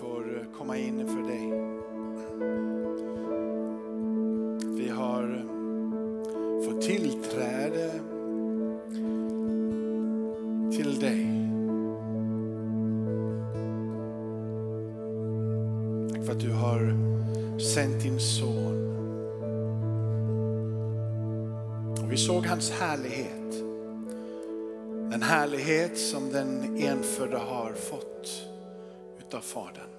får komma in för dig. Vi har fått tillträde till dig. Tack för att du har sänt din son. Och vi såg hans härlighet. Den härlighet som den enfödda har fått utav Fadern.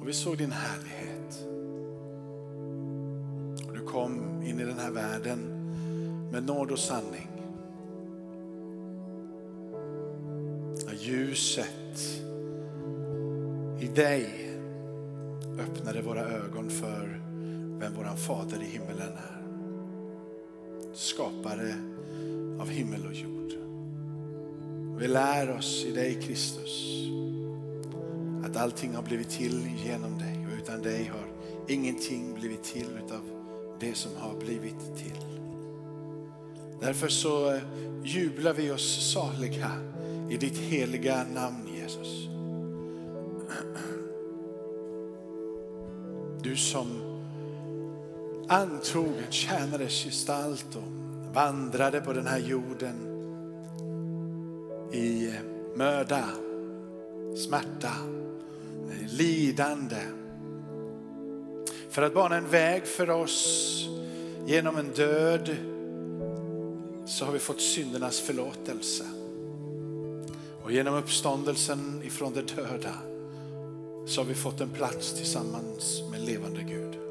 Och vi såg din härlighet. Och du kom in i den här världen med nåd och sanning. Ljuset i dig öppnade våra ögon för vem våran Fader i himmelen är. Skapare av himmel och jord. Vi lär oss i dig Kristus att allting har blivit till genom dig och utan dig har ingenting blivit till utav det som har blivit till. Därför så eh, jublar vi oss saliga i ditt heliga namn Jesus. Du som antog en tjänares gestalt och vandrade på den här jorden i eh, möda, smärta, eh, lidande. För att bana en väg för oss genom en död så har vi fått syndernas förlåtelse. Och genom uppståndelsen ifrån de döda så har vi fått en plats tillsammans med levande Gud.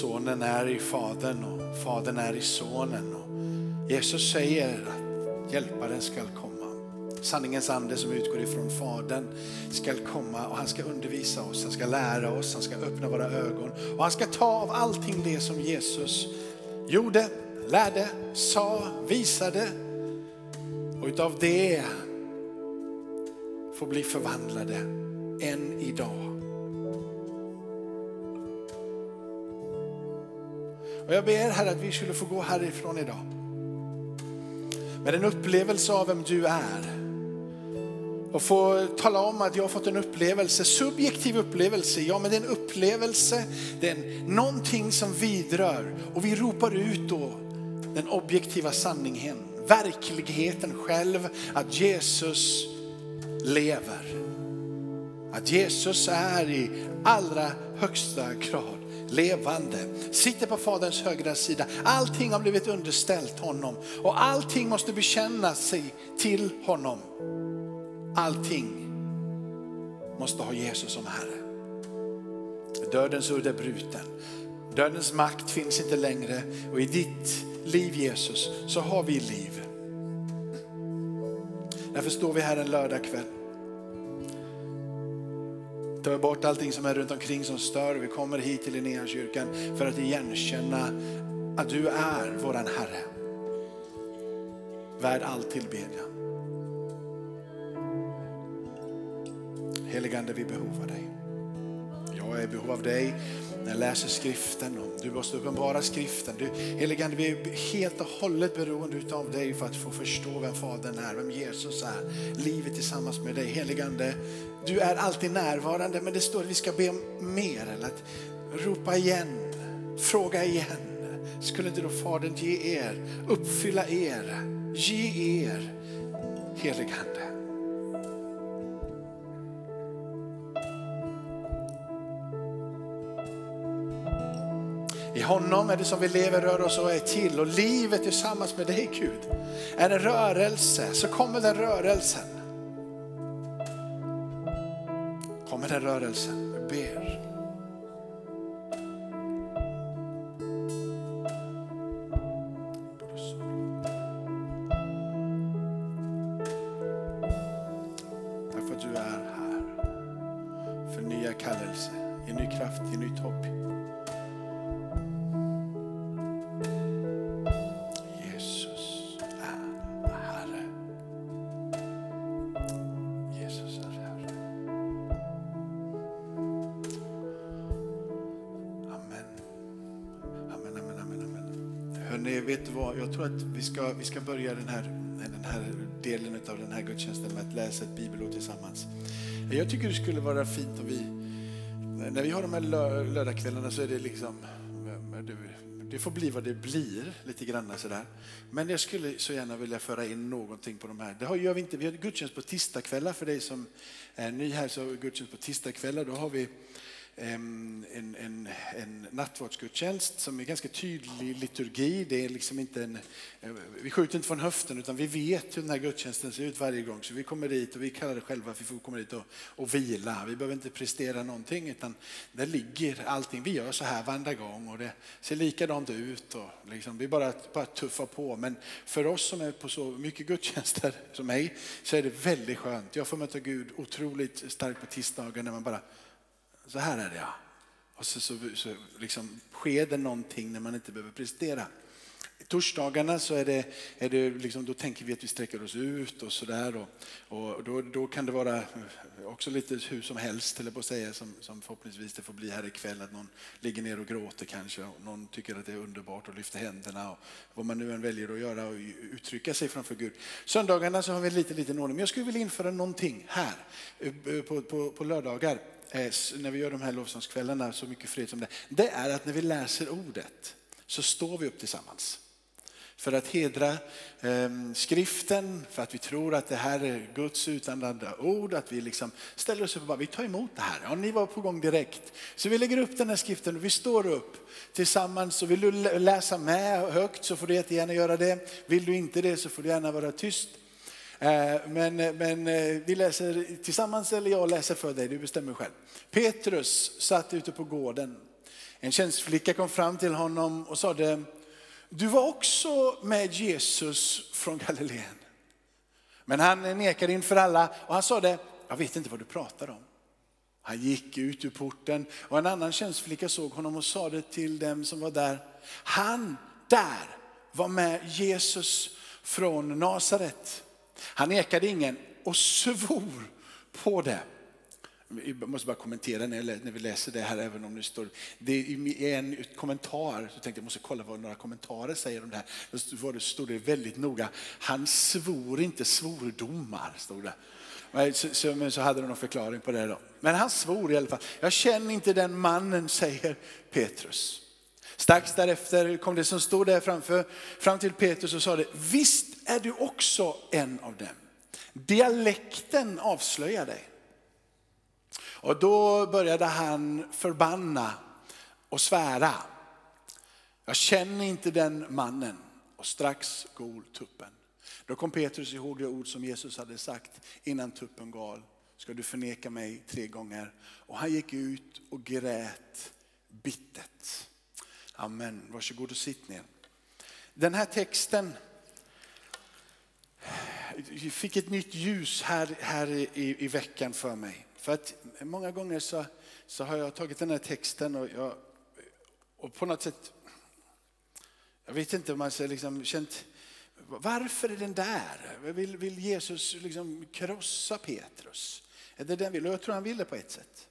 Sonen är i Fadern och Fadern är i Sonen. Och Jesus säger att Hjälparen skall komma. Sanningens ande som utgår ifrån Fadern skall komma och han ska undervisa oss, han ska lära oss, han ska öppna våra ögon och han ska ta av allting det som Jesus gjorde, lärde, sa, visade och utav det får bli förvandlade än idag. Och jag ber Herre att vi skulle få gå härifrån idag med en upplevelse av vem du är. Och få tala om att jag har fått en upplevelse, subjektiv upplevelse, ja men det är en upplevelse, det är någonting som vidrör och vi ropar ut då den objektiva sanningen, verkligheten själv, att Jesus lever. Att Jesus är i allra högsta grad levande, sitter på Faderns högra sida. Allting har blivit underställt honom och allting måste bekänna sig till honom. Allting måste ha Jesus som Herre. Dödens udd är bruten. Dödens makt finns inte längre och i ditt liv Jesus så har vi liv. Därför står vi här en lördagkväll. Tar bort allting som är runt omkring som stör. Vi kommer hit till Linnéakyrkan för att igenkänna att du är våran Herre. Värd all tillbedjan. Heligande, vi behöver dig. Jag är i behov av dig när jag läser skriften. Och du måste uppenbara skriften. Du, heligande, vi är helt och hållet beroende av dig för att få förstå vem Fadern är, vem Jesus är. Livet tillsammans med dig. Heligande, du är alltid närvarande men det står att vi ska be om mer. Eller att ropa igen, fråga igen. Skulle inte då Fadern ge er, uppfylla er, ge er heligande. Honom är det som vi lever, rör oss och är till. Och livet tillsammans med dig Gud är en rörelse. Så kommer den rörelsen. Kommer den rörelsen. Vi ber. Men eh, vet du vad, jag tror att vi ska, vi ska börja den här, den här delen av den här gudstjänsten med att läsa ett bibelord tillsammans. Jag tycker det skulle vara fint om vi, när vi har de här lördagskvällarna så är det liksom, eh, det får bli vad det blir lite grann sådär. Men jag skulle så gärna vilja föra in någonting på de här. Det gör vi inte, vi har gudstjänst på tisdagskvällar för dig som är ny här så har vi gudstjänst på tisdagskvällar. Då har vi Ehm, en, en, en nattvardsgudstjänst som är ganska tydlig liturgi. Det är liksom inte en, eh, vi skjuter inte från höften utan vi vet hur den här gudstjänsten ser ut varje gång. Så vi kommer dit och vi kallar det själva att vi får komma dit och, och vila. Vi behöver inte prestera någonting utan där ligger allting. Vi gör så här varenda gång och det ser likadant ut. Och liksom, vi bara, bara tuffar på. Men för oss som är på så mycket gudstjänster som mig så är det väldigt skönt. Jag får möta Gud otroligt starkt på tisdagar när man bara så här är det ja. Och så, så, så liksom sker det någonting när man inte behöver prestera. Torsdagarna så är det, är det liksom, då tänker vi att vi sträcker oss ut och sådär. Och, och då, då kan det vara också lite hur som helst, eller på att säga, som, som förhoppningsvis det får bli här ikväll. Att någon ligger ner och gråter kanske, och någon tycker att det är underbart och lyfter händerna. Och vad man nu än väljer att göra och uttrycka sig framför Gud. Söndagarna så har vi lite liten ordning, men jag skulle vilja införa någonting här eh, på, på, på lördagar Eh, när vi gör de här lovsångskvällarna, så mycket fred som det, det är att när vi läser ordet så står vi upp tillsammans. För att hedra eh, skriften, för att vi tror att det här är Guds utandade ord, att vi liksom ställer oss upp och bara, vi tar emot det här. Ja, ni var på gång direkt. Så vi lägger upp den här skriften och vi står upp tillsammans. Och vill du läsa med högt så får du jättegärna göra det. Vill du inte det så får du gärna vara tyst. Eh, men, eh, men eh, vi läser tillsammans eller jag läser för dig, du bestämmer själv. Petrus satt ute på gården. En tjänstflicka kom fram till honom och sade, du var också med Jesus från Galileen. Men han nekade inför alla och han sade, jag vet inte vad du pratar om. Han gick ut ur porten och en annan tjänstflicka såg honom och sade till dem som var där, han där var med Jesus från Nasaret. Han nekade ingen och svor på det. Jag måste bara kommentera när vi läser det här, även om det står, det är en kommentar, så tänkte jag måste kolla vad några kommentarer säger om det här. Då stod det väldigt noga, han svor inte svordomar, stod det. Men så, så, men så hade de någon förklaring på det då. Men han svor i alla fall. Jag känner inte den mannen, säger Petrus. Strax därefter kom det som stod där framför, fram till Petrus och sa det, visst är du också en av dem. Dialekten avslöjar dig. Och då började han förbanna och svära. Jag känner inte den mannen. Och strax gol tuppen. Då kom Petrus ihåg det ord som Jesus hade sagt innan tuppen gal. Ska du förneka mig tre gånger? Och han gick ut och grät bittet. Amen. Varsågod och sitt ner. Den här texten fick ett nytt ljus här, här i, i veckan för mig. För att många gånger så, så har jag tagit den här texten och, jag, och på något sätt, jag vet inte om man har liksom känt, varför är den där? Vill, vill Jesus liksom krossa Petrus? Är det den vill? Och jag tror han ville på ett sätt.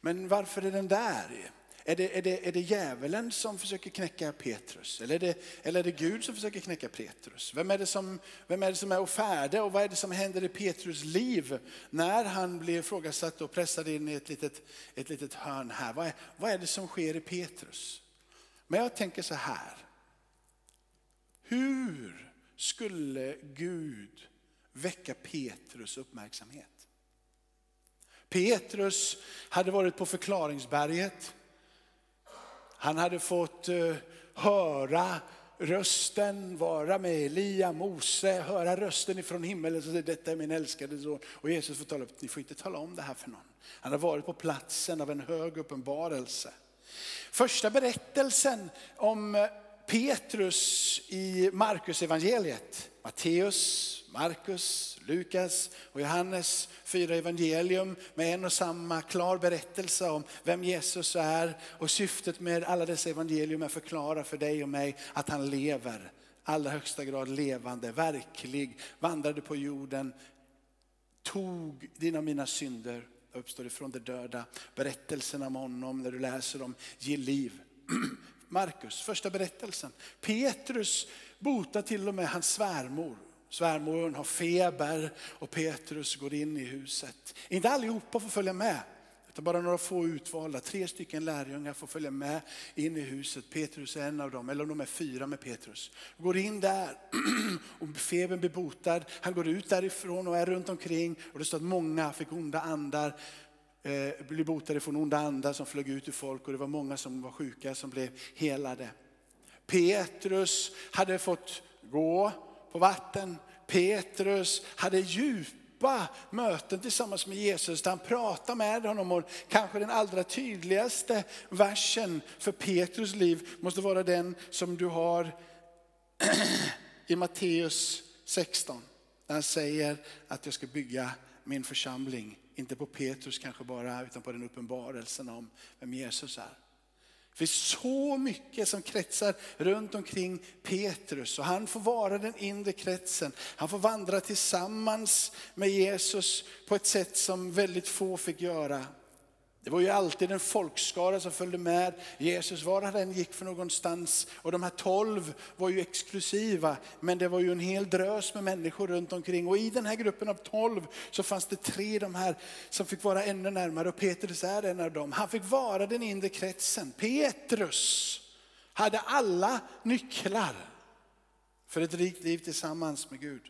Men varför är den där? Är det, är, det, är det djävulen som försöker knäcka Petrus? Eller är, det, eller är det Gud som försöker knäcka Petrus? Vem är det som, vem är, det som är färde och vad är det som händer i Petrus liv när han blir ifrågasatt och pressad in i ett litet, ett litet hörn här? Vad är, vad är det som sker i Petrus? Men jag tänker så här. Hur skulle Gud väcka Petrus uppmärksamhet? Petrus hade varit på förklaringsberget. Han hade fått eh, höra rösten, vara med Elia, Mose, höra rösten ifrån himmelen. Så detta är min älskade son. Och Jesus får tala upp, ni får inte tala om det här för någon. Han har varit på platsen av en hög uppenbarelse. Första berättelsen om eh, Petrus i Markus evangeliet. Matteus, Markus, Lukas och Johannes fyra evangelium med en och samma klar berättelse om vem Jesus är. Och syftet med alla dessa evangelium är att förklara för dig och mig att han lever. Allra högsta grad levande, verklig, vandrade på jorden, tog dina och mina synder, uppstod ifrån de döda. Berättelserna om honom när du läser dem, ger liv. Markus, första berättelsen. Petrus botar till och med hans svärmor. Svärmoren har feber och Petrus går in i huset. Inte allihopa får följa med. Utan bara några få utvalda, tre stycken lärjungar får följa med in i huset. Petrus är en av dem, eller om de är fyra med Petrus. Går in där och febern blir botad. Han går ut därifrån och är runt omkring och det står att många fick onda andar eh, blev botade från onda andar som flög ut ur folk och det var många som var sjuka som blev helade. Petrus hade fått gå på vatten. Petrus hade djupa möten tillsammans med Jesus där han pratar med honom. Och kanske den allra tydligaste versen för Petrus liv måste vara den som du har i Matteus 16. Där han säger att jag ska bygga min församling, inte på Petrus kanske bara, utan på den uppenbarelsen om vem Jesus är. Det finns så mycket som kretsar runt omkring Petrus och han får vara den inre kretsen. Han får vandra tillsammans med Jesus på ett sätt som väldigt få fick göra. Det var ju alltid en folkskara som följde med Jesus var han än gick för någonstans. Och de här tolv var ju exklusiva, men det var ju en hel drös med människor runt omkring. Och i den här gruppen av tolv så fanns det tre de här som fick vara ännu närmare och Petrus är en av dem. Han fick vara den inre kretsen. Petrus hade alla nycklar för ett rikt liv tillsammans med Gud.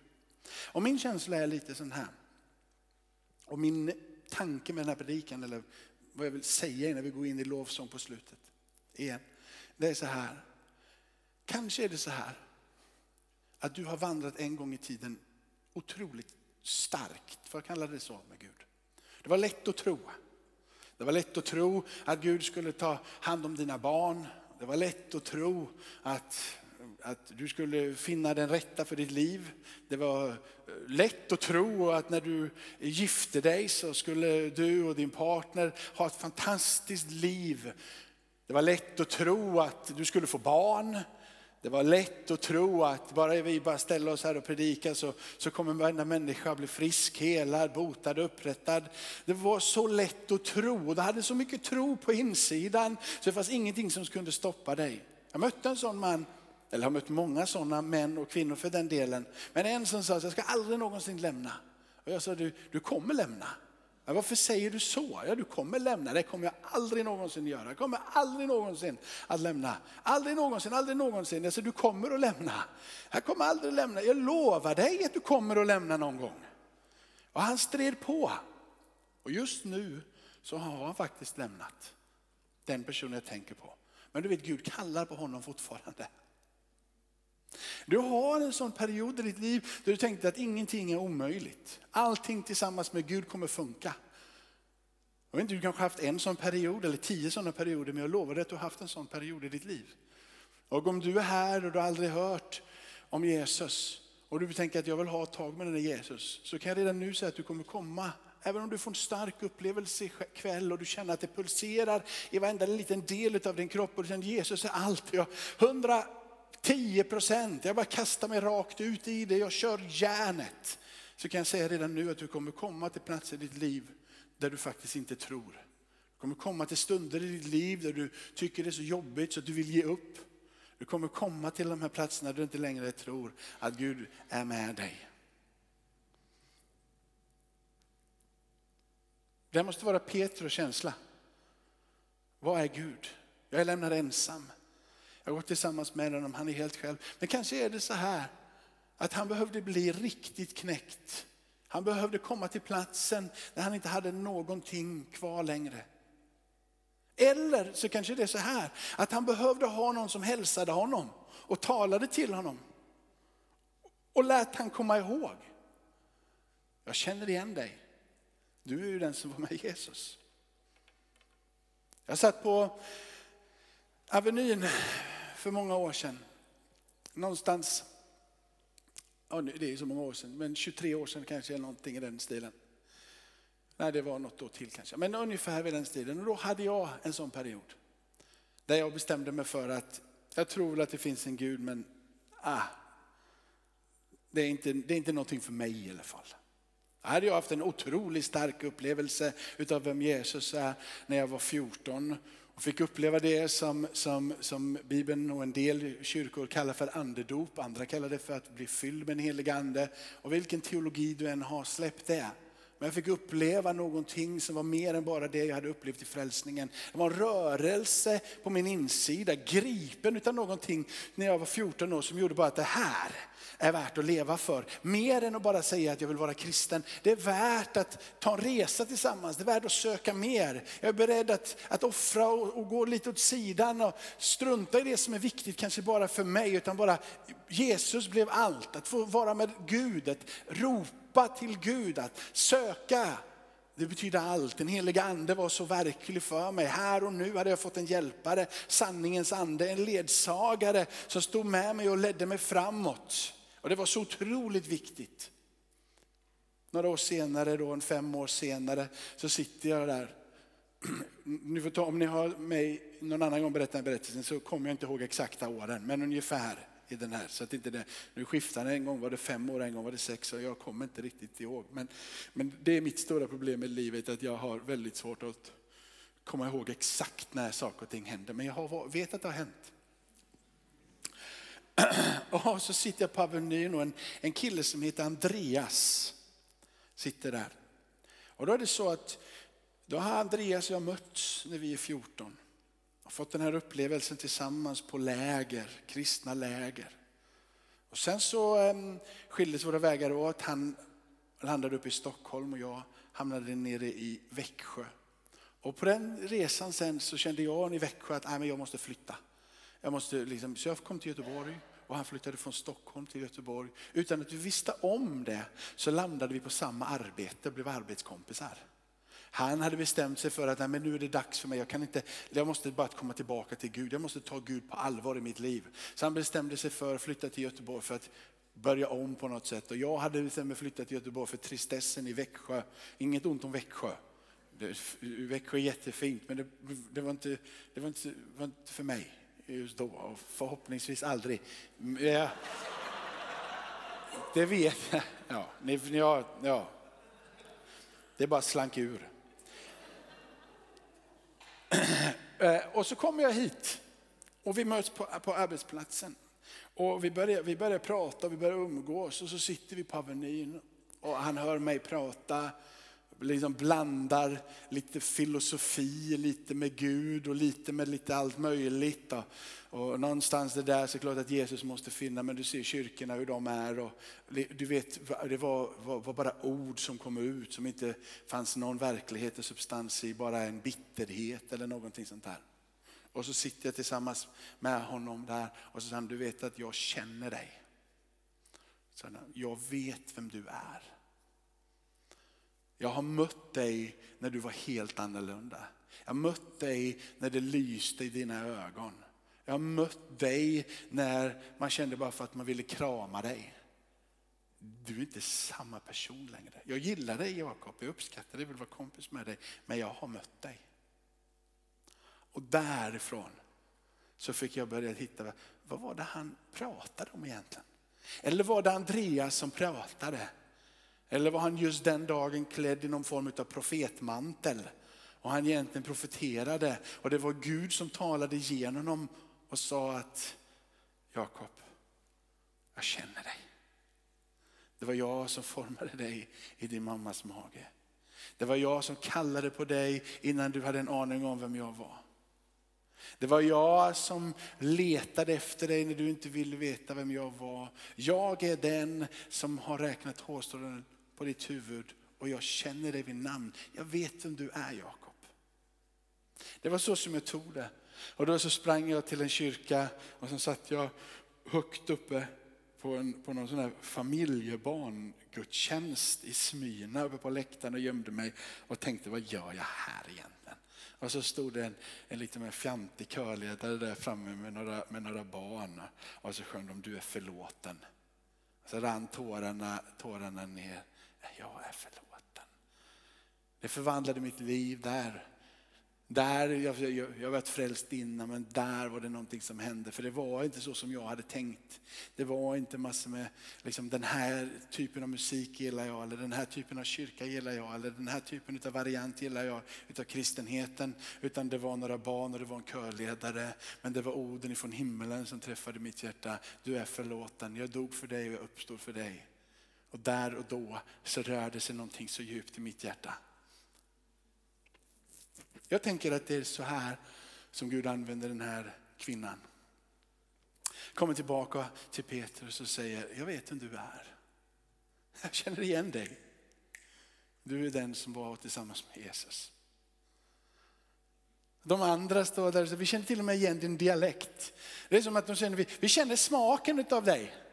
Och min känsla är lite sån här. Och min tanke med den här predikan, eller vad jag vill säga innan vi går in i lovsång på slutet. Igen. Det är så här. Kanske är det så här att du har vandrat en gång i tiden otroligt starkt, för jag kallar det så med Gud. Det var lätt att tro. Det var lätt att tro att Gud skulle ta hand om dina barn. Det var lätt att tro att att du skulle finna den rätta för ditt liv. Det var eh, lätt att tro att när du gifte dig så skulle du och din partner ha ett fantastiskt liv. Det var lätt att tro att du skulle få barn. Det var lätt att tro att bara vi bara ställer oss här och predikar så, så kommer varenda människa bli frisk, helad, botad, upprättad. Det var så lätt att tro. Du hade så mycket tro på insidan så det fanns ingenting som kunde stoppa dig. Jag mötte en sån man eller har mött många sådana män och kvinnor för den delen. Men en som sa att jag ska aldrig någonsin lämna. Och jag sa, du, du kommer lämna. Ja, varför säger du så? Ja, du kommer lämna. Det kommer jag aldrig någonsin göra. Jag kommer aldrig någonsin att lämna. Aldrig någonsin, aldrig någonsin. Jag sa, du kommer att lämna. Jag kommer aldrig att lämna. Jag lovar dig att du kommer att lämna någon gång. Och han stred på. Och just nu så har han faktiskt lämnat den personen jag tänker på. Men du vet, Gud kallar på honom fortfarande. Du har en sån period i ditt liv där du tänkte att ingenting är omöjligt. Allting tillsammans med Gud kommer funka. Jag vet inte, du kanske haft en sån period eller tio sådana perioder, men jag lovar dig att du har haft en sån period i ditt liv. Och om du är här och du har aldrig hört om Jesus och du tänker att jag vill ha ett tag med den där Jesus, så kan jag redan nu säga att du kommer komma Även om du får en stark upplevelse ikväll och du känner att det pulserar i varenda liten del av din kropp och du känner att Jesus är allt. Jag, 10 procent, jag bara kastar mig rakt ut i det, jag kör järnet. Så kan jag säga redan nu att du kommer komma till platser i ditt liv där du faktiskt inte tror. Du kommer komma till stunder i ditt liv där du tycker det är så jobbigt så att du vill ge upp. Du kommer komma till de här platserna där du inte längre tror att Gud är med dig. Det måste vara Petrus känsla. Vad är Gud? Jag är lämnad ensam. Jag har gått tillsammans med honom, han är helt själv. Men kanske är det så här att han behövde bli riktigt knäckt. Han behövde komma till platsen där han inte hade någonting kvar längre. Eller så kanske det är så här att han behövde ha någon som hälsade honom och talade till honom. Och lät han komma ihåg. Jag känner igen dig. Du är ju den som var med Jesus. Jag satt på Avenyn för många år sedan. Någonstans, ja det är ju så många år sedan, men 23 år sedan kanske eller någonting i den stilen. Nej, det var något år till kanske, men ungefär vid den stilen. Och då hade jag en sån period. Där jag bestämde mig för att jag tror väl att det finns en Gud, men ah, det är inte, det är inte någonting för mig i alla fall. Jag hade haft en otroligt stark upplevelse utav vem Jesus är när jag var 14 hon fick uppleva det som, som, som Bibeln och en del kyrkor kallar för andedop. Andra kallar det för att bli fylld med en helig ande. Och vilken teologi du än har, släpp det. Men jag fick uppleva någonting som var mer än bara det jag hade upplevt i frälsningen. Det var en rörelse på min insida, gripen utav någonting när jag var 14 år som gjorde bara att det här är värt att leva för. Mer än att bara säga att jag vill vara kristen. Det är värt att ta en resa tillsammans, det är värt att söka mer. Jag är beredd att, att offra och, och gå lite åt sidan och strunta i det som är viktigt, kanske bara för mig, utan bara Jesus blev allt. Att få vara med Gud, att ropa till Gud, att söka. Det betyder allt. Den heliga ande var så verklig för mig. Här och nu hade jag fått en hjälpare, sanningens ande, en ledsagare som stod med mig och ledde mig framåt. Och det var så otroligt viktigt. Några år senare, då, en fem år senare, så sitter jag där. Ni får ta, om ni har mig någon annan gång berättat berättelsen så kommer jag inte ihåg exakta åren, men ungefär i den här. Så att inte det, nu skiftar det, en gång var det fem år, en gång var det sex år, jag kommer inte riktigt ihåg. Men, men det är mitt stora problem i livet, att jag har väldigt svårt att komma ihåg exakt när saker och ting händer. Men jag har, vet att det har hänt. Och så sitter jag på Avenyn och en, en kille som heter Andreas sitter där. Och då är det så att då har Andreas och jag mötts när vi är 14. Och fått den här upplevelsen tillsammans på läger, kristna läger. Och sen så um, skildes våra vägar åt. Han landade uppe i Stockholm och jag hamnade nere i Växjö. Och på den resan sen så kände jag i Växjö att nej, men jag måste flytta. Jag måste liksom, så jag kom till Göteborg och han flyttade från Stockholm till Göteborg. Utan att vi visste om det så landade vi på samma arbete och blev arbetskompisar. Han hade bestämt sig för att nej, men nu är det dags för mig, jag, kan inte, jag måste bara komma tillbaka till Gud, jag måste ta Gud på allvar i mitt liv. Så han bestämde sig för att flytta till Göteborg för att börja om på något sätt. Och jag hade bestämt mig för att flytta till Göteborg för tristessen i Växjö. Inget ont om Växjö. Växjö är jättefint men det, det, var, inte, det, var, inte, var inte för mig just då och förhoppningsvis aldrig. Mm, ja, det vet jag. Ja, ja, ja. Det bara slank ur. Eh, och så kommer jag hit och vi möts på, på arbetsplatsen. Och vi börjar, vi börjar prata, vi börjar umgås och så sitter vi på Avenyn och han hör mig prata liksom blandar lite filosofi, lite med Gud och lite med lite allt möjligt. Och, och någonstans det där så är det klart att Jesus måste finna, men du ser kyrkorna hur de är. Och, du vet, det var, var, var, bara ord som kom ut som inte fanns någon verklighet och substans i, bara en bitterhet eller någonting sånt där. Och så sitter jag tillsammans med honom där och så säger han, du vet att jag känner dig. Så jag vet vem du är. Jag har mött dig när du var helt annorlunda. Jag har mött dig när det lyste i dina ögon. Jag har mött dig när man kände bara för att man ville krama dig. Du är inte samma person längre. Jag gillar dig Jakob, jag uppskattar dig, vill vara kompis med dig. Men jag har mött dig. Och därifrån så fick jag börja hitta, vad var det han pratade om egentligen? Eller var det Andreas som pratade? Eller var han just den dagen klädd i någon form av profetmantel? Och han egentligen profeterade och det var Gud som talade genom honom och sa att Jakob, jag känner dig. Det var jag som formade dig i din mammas mage. Det var jag som kallade på dig innan du hade en aning om vem jag var. Det var jag som letade efter dig när du inte ville veta vem jag var. Jag är den som har räknat hårstrån på ditt huvud och jag känner dig vid namn. Jag vet vem du är Jakob. Det var så som jag tog det. Och då så sprang jag till en kyrka och så satt jag högt uppe på, en, på någon sån här familjebarngudstjänst i Smyrna uppe på läktaren och gömde mig och tänkte vad gör jag här egentligen? Och så stod det en, en lite mer fjantig körledare där framme med några, med några barn och så sjöng de du är förlåten. Så rann tårarna, tårarna ner jag är förlåten. Det förvandlade mitt liv där. Där, jag, jag, jag varit frälst innan men där var det någonting som hände. För det var inte så som jag hade tänkt. Det var inte massor med, liksom, den här typen av musik gillar jag, eller den här typen av kyrka gillar jag, eller den här typen av variant gillar jag utav kristenheten. Utan det var några barn och det var en körledare. Men det var orden ifrån himmelen som träffade mitt hjärta. Du är förlåten, jag dog för dig och jag uppstod för dig. Och där och då så rörde sig någonting så djupt i mitt hjärta. Jag tänker att det är så här som Gud använder den här kvinnan. Kommer tillbaka till Petrus och säger, jag vet vem du är. Jag känner igen dig. Du är den som var tillsammans med Jesus. De andra står där och säger, vi känner till och med igen din dialekt. Det är som att de känner, vi, vi känner smaken av dig.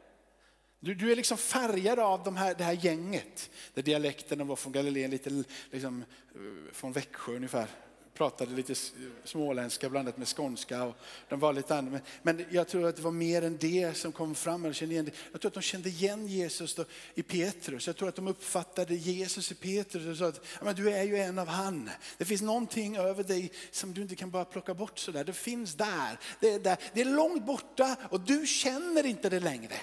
Du, du är liksom färgad av de här, det här gänget. Där dialekten var från Galileen, lite liksom, eh, från Växjö ungefär pratade lite småländska blandat med skånska. Och de var lite andra. Men jag tror att det var mer än det som kom fram. Jag, kände igen det. jag tror att de kände igen Jesus i Petrus. Jag tror att de uppfattade Jesus i Petrus och sa att men du är ju en av han. Det finns någonting över dig som du inte kan bara plocka bort sådär. Det finns där. Det är, där. det är långt borta och du känner inte det längre.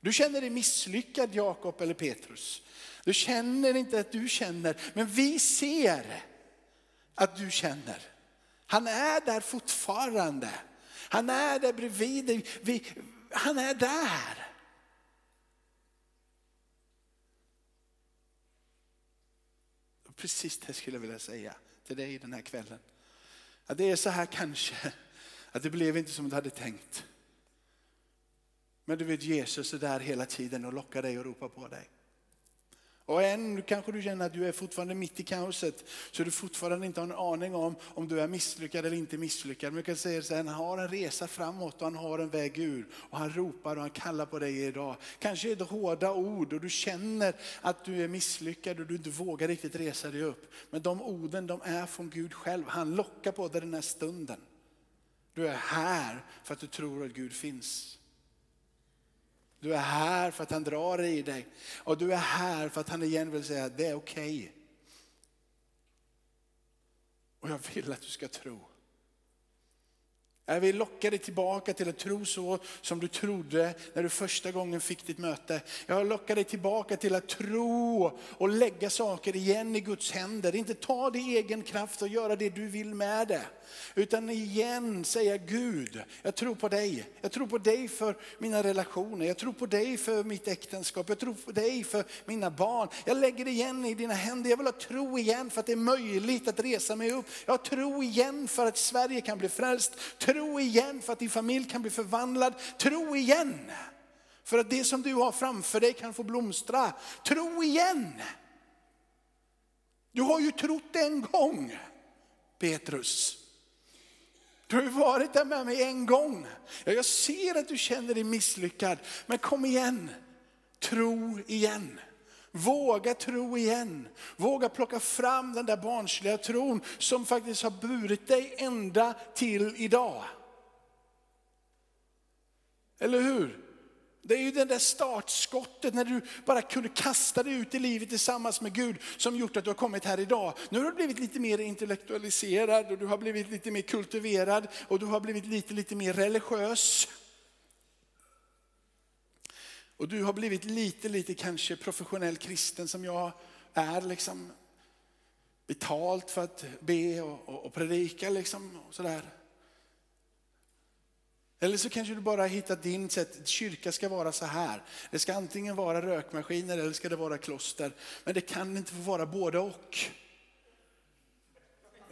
Du känner dig misslyckad Jakob eller Petrus. Du känner inte att du känner, men vi ser att du känner. Han är där fortfarande. Han är där bredvid dig. Vi, han är där. Precis det skulle jag vilja säga till dig den här kvällen. Att det är så här kanske, att det blev inte som du hade tänkt. Men du vet Jesus är där hela tiden och lockar dig och ropar på dig. Och än kanske du känner att du är fortfarande mitt i kaoset, så du fortfarande inte har en aning om om du är misslyckad eller inte misslyckad. Men jag kan säga så här, han har en resa framåt och han har en väg ur. Och han ropar och han kallar på dig idag. Kanske är det hårda ord och du känner att du är misslyckad och du inte vågar riktigt resa dig upp. Men de orden de är från Gud själv. Han lockar på dig den här stunden. Du är här för att du tror att Gud finns. Du är här för att han drar i dig. Och du är här för att han igen vill säga att det är okej. Okay. Och jag vill att du ska tro. Äh, jag vill locka dig tillbaka till att tro så som du trodde när du första gången fick ditt möte. Jag lockar dig tillbaka till att tro och lägga saker igen i Guds händer. Inte ta din egen kraft och göra det du vill med det. Utan igen säga Gud, jag tror på dig. Jag tror på dig för mina relationer. Jag tror på dig för mitt äktenskap. Jag tror på dig för mina barn. Jag lägger det igen i dina händer. Jag vill ha tro igen för att det är möjligt att resa mig upp. Jag har tro igen för att Sverige kan bli frälst. Tro Tro igen för att din familj kan bli förvandlad. Tro igen för att det som du har framför dig kan få blomstra. Tro igen. Du har ju trott en gång, Petrus. Du har ju varit där med mig en gång. Jag ser att du känner dig misslyckad, men kom igen. Tro igen. Våga tro igen. Våga plocka fram den där barnsliga tron som faktiskt har burit dig ända till idag. Eller hur? Det är ju det där startskottet när du bara kunde kasta dig ut i livet tillsammans med Gud som gjort att du har kommit här idag. Nu har du blivit lite mer intellektualiserad och du har blivit lite mer kultiverad och du har blivit lite, lite mer religiös. Och du har blivit lite, lite kanske professionell kristen som jag är. Liksom betalt för att be och, och, och predika liksom. Och sådär. Eller så kanske du bara har hittat din sätt, kyrka ska vara så här. Det ska antingen vara rökmaskiner eller ska det vara kloster. Men det kan inte få vara både och.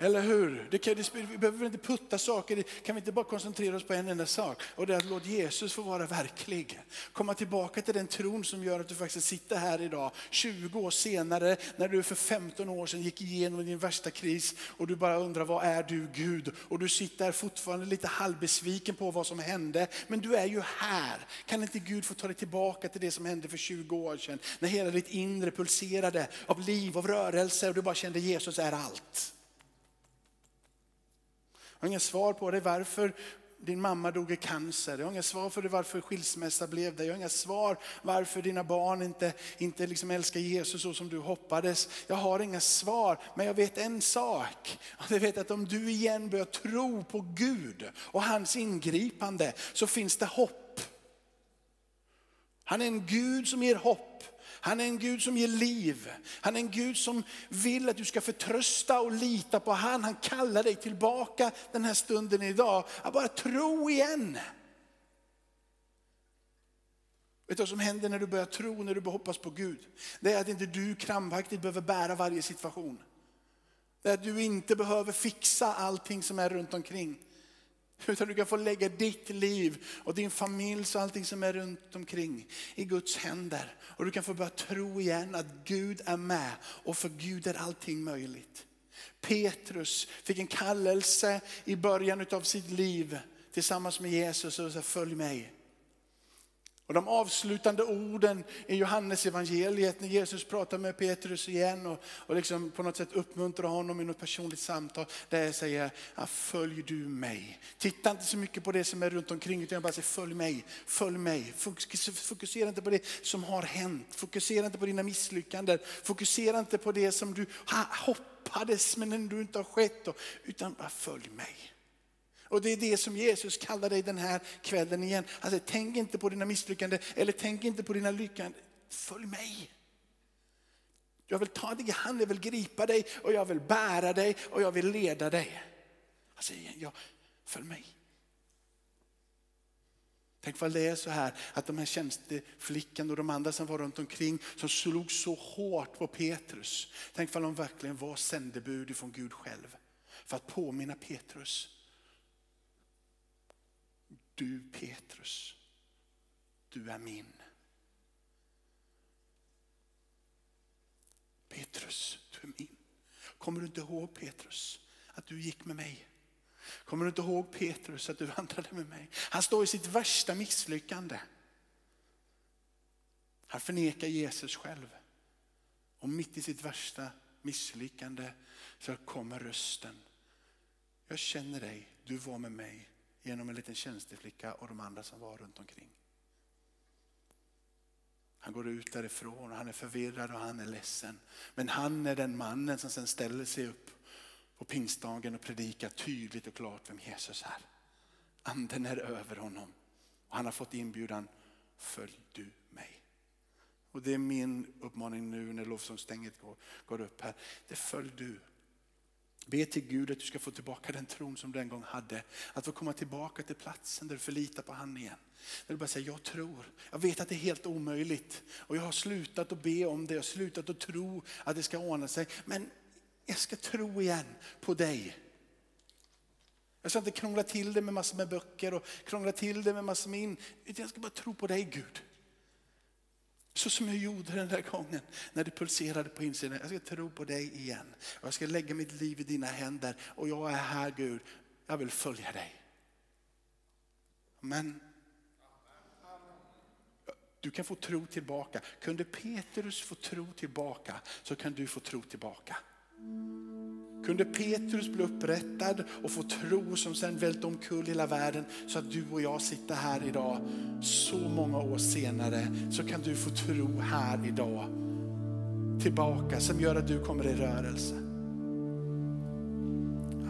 Eller hur? Det kan, det, vi behöver inte putta saker, kan vi inte bara koncentrera oss på en enda sak? Och det är att låt Jesus få vara verklig. Komma tillbaka till den tron som gör att du faktiskt sitter här idag, 20 år senare, när du för 15 år sedan gick igenom din värsta kris och du bara undrar, vad är du Gud? Och du sitter fortfarande lite halvbesviken på vad som hände, men du är ju här. Kan inte Gud få ta dig tillbaka till det som hände för 20 år sedan? När hela ditt inre pulserade av liv, av rörelse och du bara kände Jesus är allt. Jag har inga svar på det. Varför din mamma dog i cancer. Jag har inga svar för varför skilsmässa blev det. Jag har inga svar varför dina barn inte, inte liksom älskar Jesus så som du hoppades. Jag har inga svar, men jag vet en sak. Jag vet att om du igen börjar tro på Gud och hans ingripande så finns det hopp. Han är en Gud som ger hopp. Han är en Gud som ger liv. Han är en Gud som vill att du ska förtrösta och lita på han. Han kallar dig tillbaka den här stunden idag. Att bara tro igen. Vet du vad som händer när du börjar tro, när du börjar hoppas på Gud? Det är att inte du krampaktigt behöver bära varje situation. Det är att du inte behöver fixa allting som är runt omkring. Utan du kan få lägga ditt liv och din familj och allting som är runt omkring i Guds händer. Och du kan få börja tro igen att Gud är med och för Gud är allting möjligt. Petrus fick en kallelse i början av sitt liv tillsammans med Jesus och sa följ mig. Och de avslutande orden i Johannes evangeliet när Jesus pratar med Petrus igen och, och liksom på något sätt uppmuntrar honom i något personligt samtal. Där jag säger, följ du mig. Titta inte så mycket på det som är runt omkring utan jag bara säger följ mig, följ mig. Fokusera inte på det som har hänt. Fokusera inte på dina misslyckanden. Fokusera inte på det som du hoppades men ändå inte har skett. Utan bara följ mig. Och det är det som Jesus kallar dig den här kvällen igen. Han säger, tänk inte på dina misslyckanden eller tänk inte på dina lyckanden. Följ mig. Jag vill ta dig i hand, jag vill gripa dig och jag vill bära dig och jag vill leda dig. Han säger ja, följ mig. Tänk vad det är så här att de här tjänsteflickan och de andra som var runt omkring som slog så hårt på Petrus. Tänk vad de verkligen var sändebud ifrån Gud själv. För att påminna Petrus du Petrus, du är min. Petrus, du är min. Kommer du inte ihåg Petrus, att du gick med mig? Kommer du inte ihåg Petrus, att du vandrade med mig? Han står i sitt värsta misslyckande. Han förnekar Jesus själv. Och mitt i sitt värsta misslyckande så kommer rösten. Jag känner dig, du var med mig genom en liten tjänsteflicka och de andra som var runt omkring. Han går ut därifrån och han är förvirrad och han är ledsen. Men han är den mannen som sen ställer sig upp på pingstdagen och predikar tydligt och klart vem Jesus är. Anden är över honom och han har fått inbjudan, följ du mig. Och det är min uppmaning nu när lovsångsstänget går, går upp här. Det följ du Be till Gud att du ska få tillbaka den tron som du en gång hade. Att få komma tillbaka till platsen där du förlitar på han igen. Där du bara säger, jag tror. Jag vet att det är helt omöjligt. Och jag har slutat att be om det, jag har slutat att tro att det ska ordna sig. Men jag ska tro igen på dig. Jag ska inte krångla till det med massor med böcker och krångla till det med massor med in. Jag ska bara tro på dig Gud. Så som jag gjorde den där gången när det pulserade på insidan. Jag ska tro på dig igen. Jag ska lägga mitt liv i dina händer och jag är här Gud. Jag vill följa dig. Men du kan få tro tillbaka. Kunde Petrus få tro tillbaka så kan du få tro tillbaka. Kunde Petrus bli upprättad och få tro som sen välte omkull hela världen så att du och jag sitter här idag så många år senare så kan du få tro här idag tillbaka som gör att du kommer i rörelse.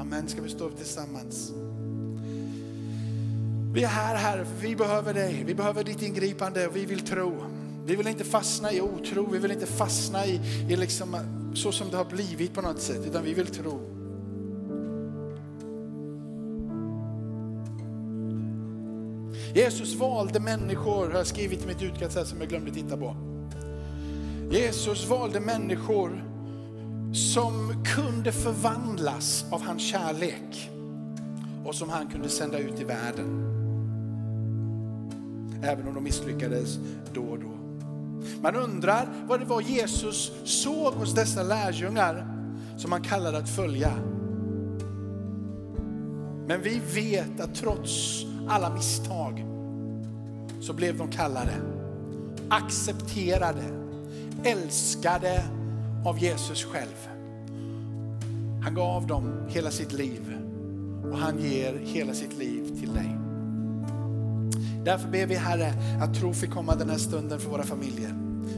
Amen, ska vi stå upp tillsammans? Vi är här Herre, vi behöver dig, vi behöver ditt ingripande och vi vill tro. Vi vill inte fastna i otro, vi vill inte fastna i, i liksom så som det har blivit på något sätt, utan vi vill tro. Jesus valde människor, har jag skrivit i mitt utkast här som jag glömde titta på. Jesus valde människor som kunde förvandlas av hans kärlek och som han kunde sända ut i världen. Även om de misslyckades då och då. Man undrar vad det var Jesus såg hos dessa lärjungar som han kallade att följa. Men vi vet att trots alla misstag så blev de kallade, accepterade, älskade av Jesus själv. Han gav dem hela sitt liv och han ger hela sitt liv till dig. Därför ber vi Herre att tro får komma den här stunden för våra familjer.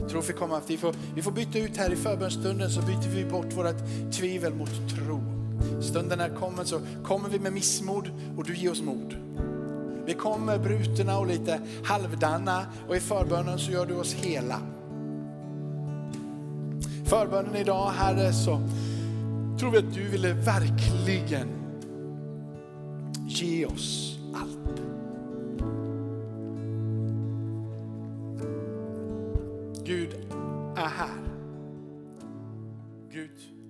Tro får komma, vi får, vi får byta ut här i förbönstunden så byter vi bort vårt tvivel mot tro. Stunden är kommen så kommer vi med missmod och du ger oss mod. Vi kommer brutna och lite halvdana och i förbönen så gör du oss hela. Förbönen idag Herre så tror vi att du ville verkligen ge oss allt. Gud är här. Gud är här.